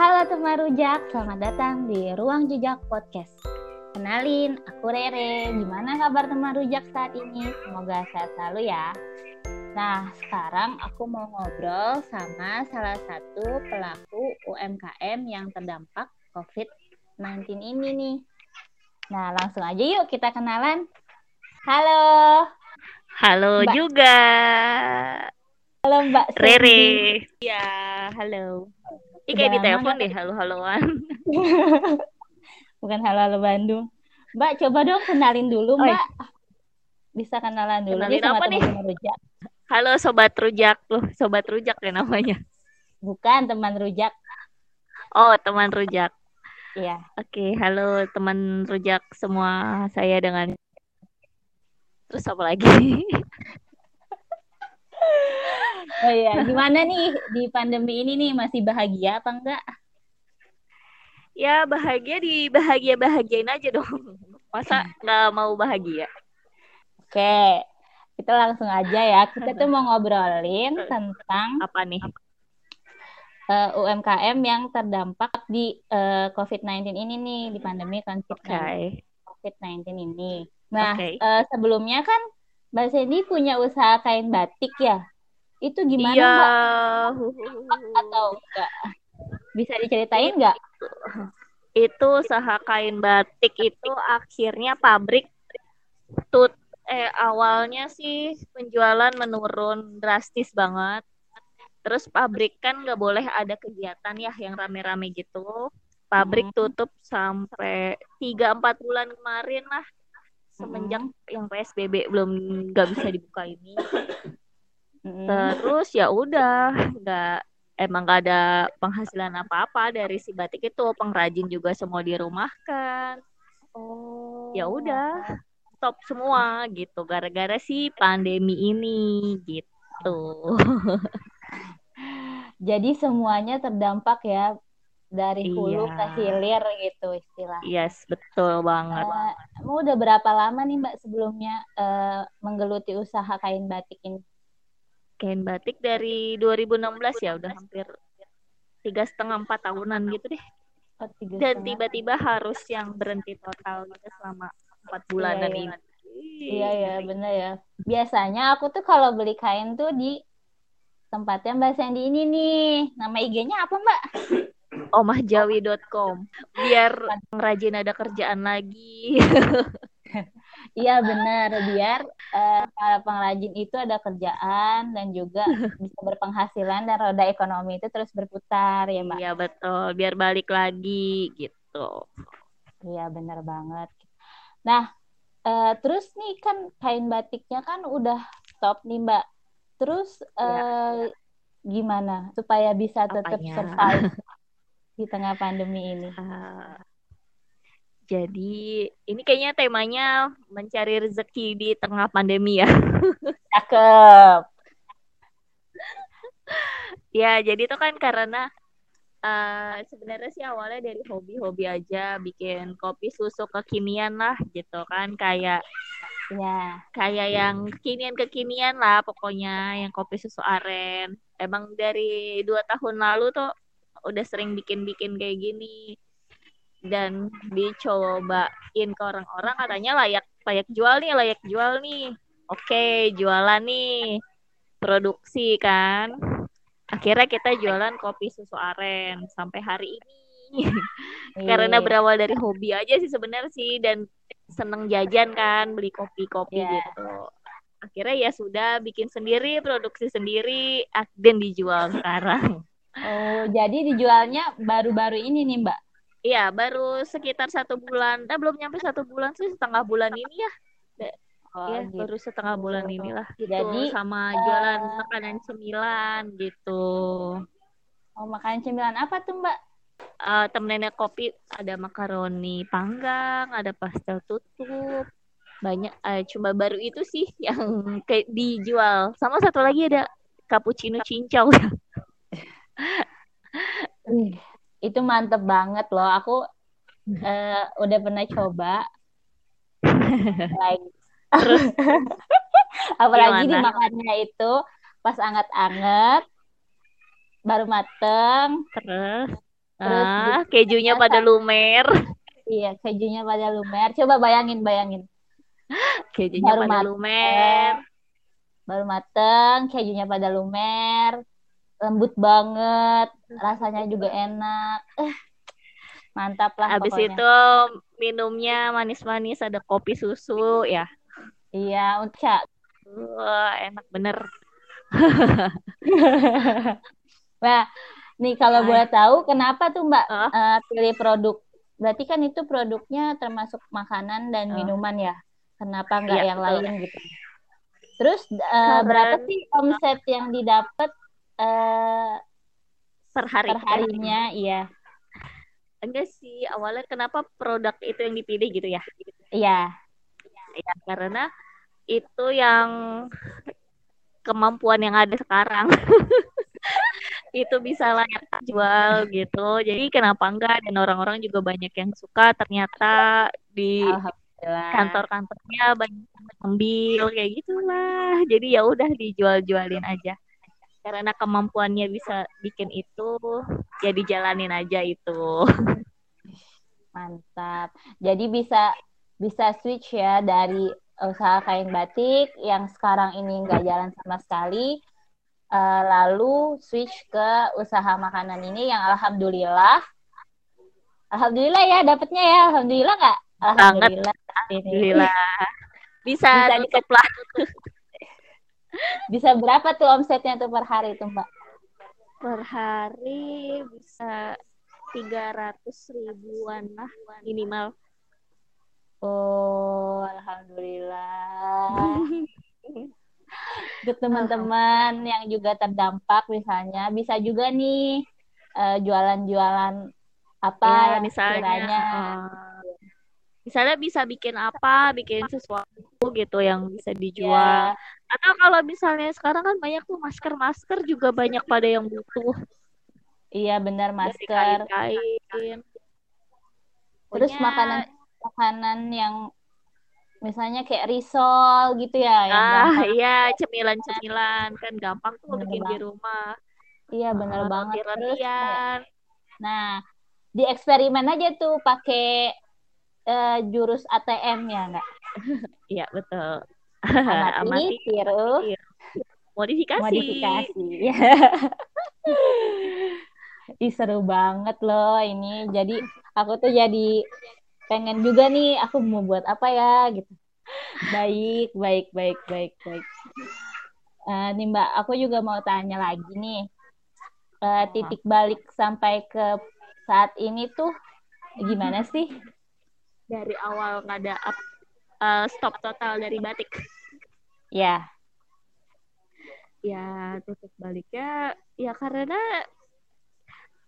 Halo teman rujak, selamat datang di Ruang Jejak Podcast. Kenalin, aku Rere. Gimana kabar teman rujak saat ini? Semoga sehat selalu ya. Nah, sekarang aku mau ngobrol sama salah satu pelaku UMKM yang terdampak COVID-19 ini nih. Nah, langsung aja yuk kita kenalan. Halo. Halo Mbak. juga. Halo Mbak Cindy. Rere. Ya, halo. Ini kayak di telepon deh, halo-haloan. Bukan halo-halo Bandung. Mbak, coba dong kenalin dulu, Oi. Mbak. Bisa kenalan dulu Kenalin sama apa nih? rujak. Halo sobat rujak loh, sobat rujak ya namanya. Bukan teman rujak. Oh, teman rujak. Iya. Oke, halo teman rujak semua. Saya dengan Terus apa lagi? Oh iya, gimana nih di pandemi ini nih masih bahagia apa enggak? ya, bahagia di bahagia-bahagiain aja dong. Masa nggak mau bahagia? Oke. Kita langsung aja ya. Kita tuh mau ngobrolin tentang Apa nih? eh, UMKM yang terdampak di eh, COVID-19 ini nih, di pandemi Oke. COVID-19 COVID-19 ini. Nah, Oke. eh, sebelumnya kan Mbak Sandy punya usaha kain batik ya. Itu gimana Iya. Mbak? Atau enggak? Bisa diceritain nggak? itu usaha kain batik itu akhirnya pabrik tut eh awalnya sih penjualan menurun drastis banget terus pabrik kan nggak boleh ada kegiatan ya yang rame-rame gitu pabrik Hmm. tutup sampai tiga empat bulan kemarin lah semenjak yang PSBB belum nggak bisa dibuka ini Mm-mm. terus ya udah nggak emang nggak ada penghasilan apa-apa dari si batik itu pengrajin juga semua dirumahkan Oh. ya udah stop semua gitu gara-gara si pandemi ini gitu Jadi semuanya terdampak ya dari hulu Iya. ke hilir gitu istilah. yes betul banget Mau udah berapa lama nih Mbak sebelumnya eh, menggeluti usaha kain batik ini? Kain batik dari 2016 ya udah hampir tiga setengah empat tahunan gitu deh. Dan tiba-tiba harus yang berhenti total gitu selama empat bulanan Iya, ini. Iya ya, bener ya. Biasanya aku tuh kalau beli kain tuh di tempatnya Mbak Sandy ini nih. Nama IG-nya apa Mbak? omahjawi.com biar pengrajin ada kerjaan lagi. Iya bener, biar eh, para pengrajin itu ada kerjaan dan juga bisa berpenghasilan dan roda ekonomi itu terus berputar ya Mbak. iya betul biar balik lagi gitu Iya bener banget. Nah, eh, terus nih kan kain batiknya kan udah stop nih Mbak. Terus eh, gimana supaya bisa tetap Apanya? survive di tengah pandemi ini? Ah, jadi ini kayaknya temanya mencari rezeki di tengah pandemi ya. Cakep. Ya, jadi itu kan karena eh, sebenarnya sih awalnya dari hobi-hobi aja bikin kopi susu kekinian lah gitu kan kayak Ya. kayak yang kekinian-kekinian lah pokoknya yang kopi susu aren. Emang dari dua tahun lalu tuh udah sering bikin-bikin kayak gini dan dicobain ke orang-orang katanya layak layak jual nih layak jual nih. Oke jualan nih. Produksi kan. Akhirnya kita jualan kopi susu aren sampai hari ini. Karena Iya. berawal dari hobi aja sih sebenarnya sih. Dan seneng jajan kan beli kopi-kopi Iya. gitu. Akhirnya ya sudah bikin sendiri produksi sendiri dan dijual sekarang. Oh, jadi dijualnya baru-baru ini nih Mbak. Iya, baru sekitar satu bulan. Eh, belum nyampe satu bulan sih, setengah bulan ini ya. Oh, Iya, gitu. baru setengah bulan inilah. Gitu. Jadi, sama jualan makanan cemilan gitu. Oh, makan cemilan apa tuh Mbak? Eh temennya kopi ada makaroni panggang, ada pastel tutup. Banyak eh, cuma baru itu sih yang kayak dijual. Sama satu lagi ada cappuccino cincau. Itu mantep banget loh. Aku eh, udah pernah coba. Like, Terus apalagi Gimana? dimakannya itu pas anget-anget, baru mateng, terus Terus ah, kejunya pada lumer. Iya, kejunya pada lumer. Coba bayangin, bayangin. Kejunya baru pada mateng, lumer. Baru mateng, kejunya pada lumer. Lembut banget, rasanya juga enak. Eh, mantap lah Habis pokoknya. itu minumnya manis-manis, ada kopi susu ya. Iya, Uca. Wah, enak bener. nah, nih kalau boleh tahu kenapa tuh Mbak uh? Uh, pilih produk? Berarti kan itu produknya termasuk makanan dan uh. minuman ya. Kenapa nggak iya, yang betul. lain gitu? Terus uh, berapa sih omset yang didapat uh, per hari per harinya? Iya. Enggak sih, awalnya kenapa produk itu yang dipilih gitu ya? Iya. Ya, karena itu yang kemampuan yang ada sekarang. itu bisa layak jual gitu. Jadi kenapa enggak dan orang-orang juga banyak yang suka ternyata di kantor-kantornya banyak ambil kayak gitulah. Jadi ya udah dijual-jualin aja. Karena kemampuannya bisa bikin itu, ya dijalanin aja itu. Mantap. Jadi bisa bisa switch ya dari usaha kain batik yang sekarang ini nggak jalan sama sekali uh, lalu switch ke usaha makanan ini yang alhamdulillah alhamdulillah ya dapatnya ya. Alhamdulillah nggak? Alhamdulillah. Alhamdulillah. Bisa, bisa tutup lah bisa berapa tuh omsetnya tuh per hari tuh mbak? Per hari bisa tiga ratus ribuan lah minimal. Oh alhamdulillah. Untuk teman-teman yang juga terdampak misalnya bisa juga nih uh, jualan-jualan apa ya, yang misalnya kiranya, uh, misalnya bisa bikin apa bikin sesuatu gitu yang bisa dijual. Ya. atau kalau misalnya sekarang kan banyak tuh masker masker juga banyak pada yang butuh. Iya benar masker. kain terus makanan makanan yang misalnya kayak risol gitu ya yang ah iya cemilan-cemilan. Kan gampang tuh bener bikin banget. di rumah. Iya bener uh, banget. Terus nah di eksperimen aja tuh pakai uh, jurus ATM ya enggak iya betul. Amati, amati tiru modifikasi. Modifikasi. Ya Ih, seru banget loh ini. Jadi aku tuh jadi pengen juga nih aku mau buat apa ya gitu. Baik baik baik baik baik. Uh, nih mbak aku juga mau tanya lagi nih. Uh, titik balik sampai ke saat ini tuh gimana sih dari awal nggak ada up, uh, stop total dari batik. Ya. Ya titik baliknya. Ya karena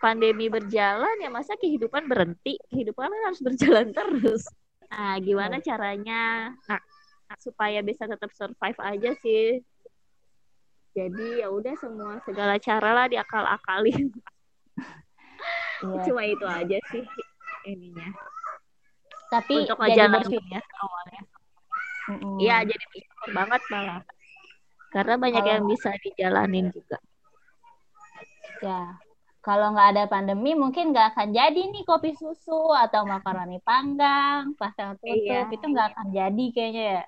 pandemi berjalan ya masa kehidupan berhenti? Kehidupan kan harus berjalan terus. Nah gimana caranya? Nah, supaya bisa tetap survive aja sih. Jadi ya udah semua segala cara lah diakal-akalin. Yeah. cuma itu aja sih ininya tapi untuk aja ya awalnya. Iya mm -hmm. jadi bersyukur banget malah. Karena banyak oh. yang bisa dijalanin juga. Ya kalau nggak ada pandemi mungkin nggak akan jadi nih kopi susu atau makaroni panggang pastel tutup. Iya. itu nggak akan jadi kayaknya ya.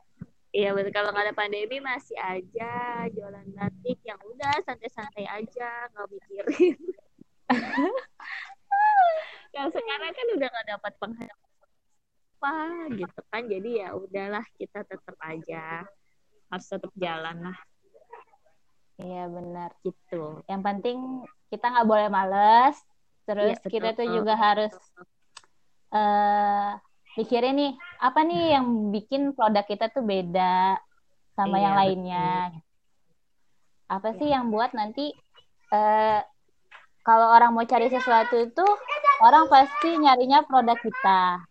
Iya betul. Kalau nggak ada pandemi masih aja jualan batik yang udah santai-santai aja nggak mikirin. Kalau sekarang kan udah nggak dapat penghasilan apa gitu kan. Jadi ya udahlah kita tetap aja harus tetap jalan lah. Iya benar. Gitu. Yang penting kita nggak boleh males. Terus ya, kita tuh juga harus uh, pikirin nih apa nih yang bikin produk kita tuh beda sama iya, yang lainnya? Betul. apa sih yang buat nanti uh, kalau orang mau cari sesuatu itu orang pasti nyarinya produk kita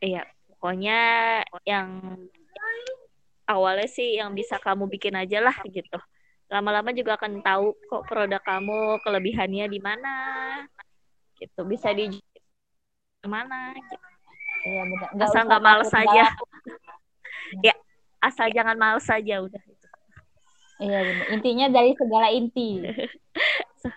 iya pokoknya yang awalnya sih yang bisa kamu bikin aja lah gitu lama-lama juga akan tahu kok produk kamu kelebihannya di mana gitu bisa di mana gitu. Iya benar. Nggak asal nggak males saja. ya asal jangan males saja udah. Iya benar. Intinya dari segala inti. so,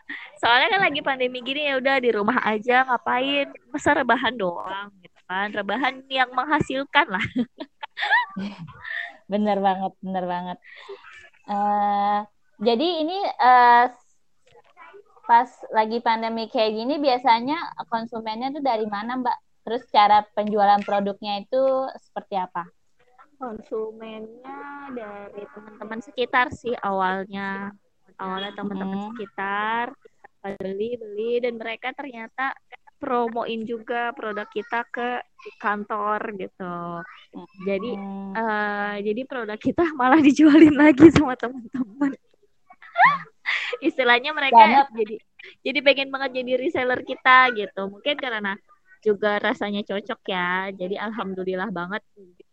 soalnya kan lagi pandemi gini ya udah di rumah aja ngapain masa rebahan doang gitu kan rebahan yang menghasilkan lah. Bener banget bener banget. Uh, jadi ini uh, pas lagi pandemi kayak gini biasanya konsumennya tuh dari mana mbak? Terus cara penjualan produknya itu seperti apa? Konsumennya dari teman-teman sekitar sih awalnya. Awalnya teman-teman hmm. sekitar beli beli dan mereka ternyata promoin juga produk kita ke kantor gitu. Jadi hmm. uh, jadi produk kita malah dijualin lagi sama teman-teman. Istilahnya mereka Banget. jadi jadi pengen banget jadi reseller kita gitu. Mungkin karena juga rasanya cocok ya. Jadi alhamdulillah banget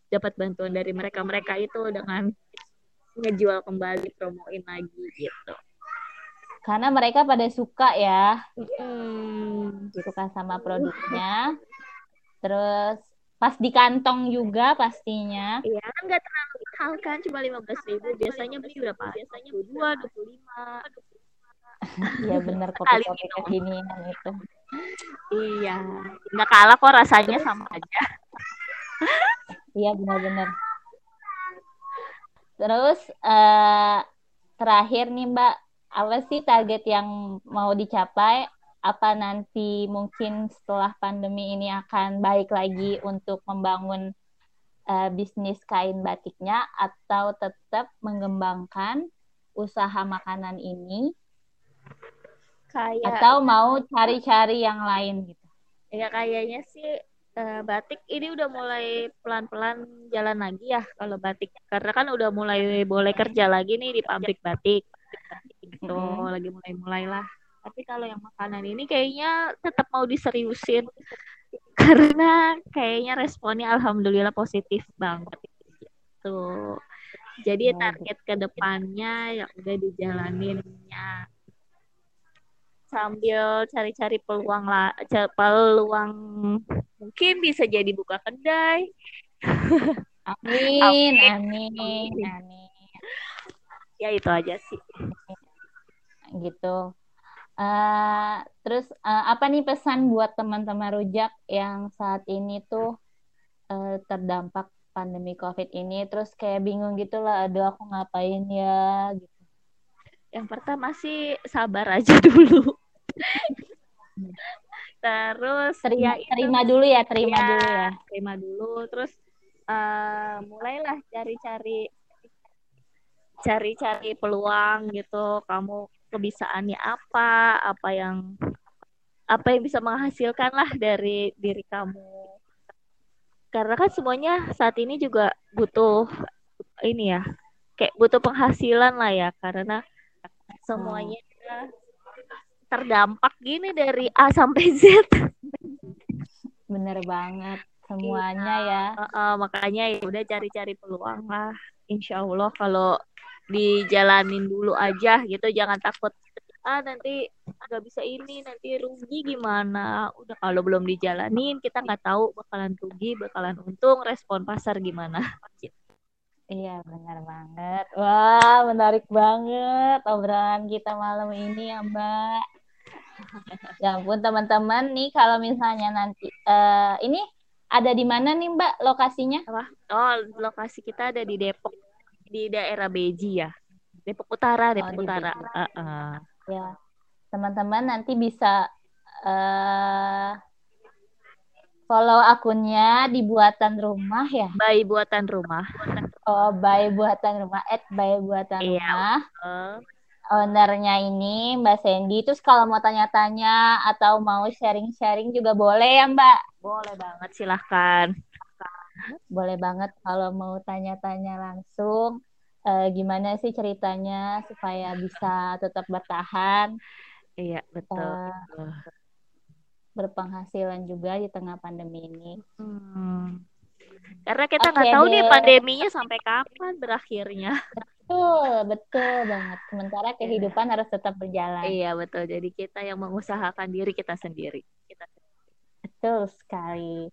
dapat bantuan dari mereka-mereka itu dengan ngejual kembali promoin lagi gitu karena mereka pada suka ya. Hmm. suka sama produknya. Terus pas di kantong juga pastinya. Iya kan nggak terlalu mahal kan cuma lima belas ribu. Biasanya beli berapa? biasanya dua dua puluh lima. Iya benar kopi-kopi kekinian itu. Iya, nggak kalah kok rasanya sama aja. iya benar-benar. Terus uh, terakhir nih Mbak, apa sih target yang mau dicapai? Apa nanti mungkin setelah pandemi ini akan baik lagi untuk membangun uh, bisnis kain batiknya atau tetap mengembangkan usaha makanan ini? Kayak atau mau cari-cari yang lain gitu? Ya kayaknya sih uh, batik ini udah mulai pelan-pelan jalan lagi ya kalau batik karena kan udah mulai boleh kerja lagi nih di pabrik batik gitu hmm. lagi mulai-mulai lah. Tapi kalau yang makanan ini kayaknya tetap mau diseriusin. Karena kayaknya responnya alhamdulillah positif banget. Gitu. Jadi oh, target ke depannya yang udah dijalaninnya. Sambil cari-cari peluang lah peluang mungkin bisa jadi buka kedai. Amin amin amin, amin. ya itu aja sih gitu. Uh, terus uh, apa nih pesan buat teman-teman rujak yang saat ini tuh uh, terdampak pandemi COVID ini, terus kayak bingung gitu lah, aduh aku ngapain ya gitu. Yang pertama sih sabar aja dulu. terus terima, ya terima dulu ya, terima ya, dulu ya. Terima dulu, terus uh, mulailah cari-cari cari-cari peluang gitu. Kamu kebisaannya apa, apa yang apa yang bisa menghasilkan lah dari diri kamu. Karena kan semuanya saat ini juga butuh ini ya, kayak butuh penghasilan lah ya, karena semuanya terdampak gini dari A sampai Z. Bener banget semuanya iya. ya. Uh, uh, makanya ya udah cari-cari peluang lah. Insya Allah kalau dijalanin dulu aja gitu jangan takut ah nanti nggak bisa ini nanti rugi gimana udah kalau belum dijalanin kita nggak tahu bakalan rugi bakalan untung respon pasar gimana Iya benar banget. Wah menarik banget obrolan kita malam ini ya Mbak. ya ampun teman-teman nih kalau misalnya nanti uh, ini ada di mana nih Mbak lokasinya? Oh lokasi kita ada di Depok di daerah Beji ya. Depok Utara, oh, Depok oh, Utara. Uh -uh. Ya, teman-teman nanti bisa uh, follow akunnya di buatan rumah ya. Bayi buatan rumah. Oh, bayi buatan rumah. At bayi buatan iya, rumah. Uh. Ownernya ini Mbak Sandy. Terus kalau mau tanya-tanya atau mau sharing-sharing juga boleh ya Mbak? Boleh banget, silahkan boleh banget kalau mau tanya-tanya langsung uh, gimana sih ceritanya supaya bisa tetap bertahan. Iya, betul. Uh, berpenghasilan juga di tengah pandemi ini. Hmm. Karena kita nggak okay, tahu deh. nih pandeminya sampai kapan berakhirnya. Betul, betul banget. Sementara iya. kehidupan harus tetap berjalan. Iya, betul. Jadi kita yang mengusahakan diri kita sendiri. Kita... Betul sekali.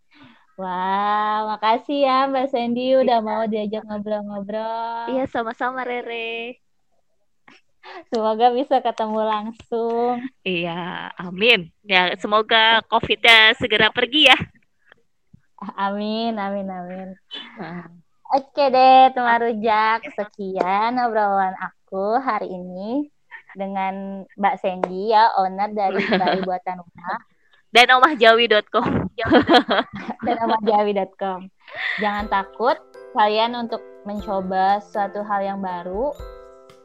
Wah, makasih ya Mbak Sandy udah mau diajak ngobrol-ngobrol. Iya, sama-sama Rere. Semoga bisa ketemu langsung. Iya, amin. Ya, semoga COVID-nya segera pergi ya. Amin, amin, amin. Oke deh, teman rujak. Sekian obrolan aku hari ini dengan Mbak Sandy ya, owner dari Bali Buatan Rumah. Dan omahjawi.com. Dan omahjawi.com. Jangan takut kalian untuk mencoba suatu hal yang baru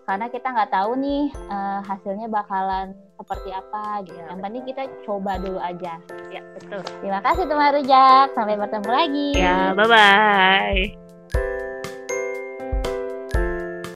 karena kita nggak tahu nih uh, hasilnya bakalan seperti apa gitu. Ya, yang penting kita coba dulu aja. Ya, betul. Terima kasih teman rujak. Sampai bertemu lagi. Ya, bye bye.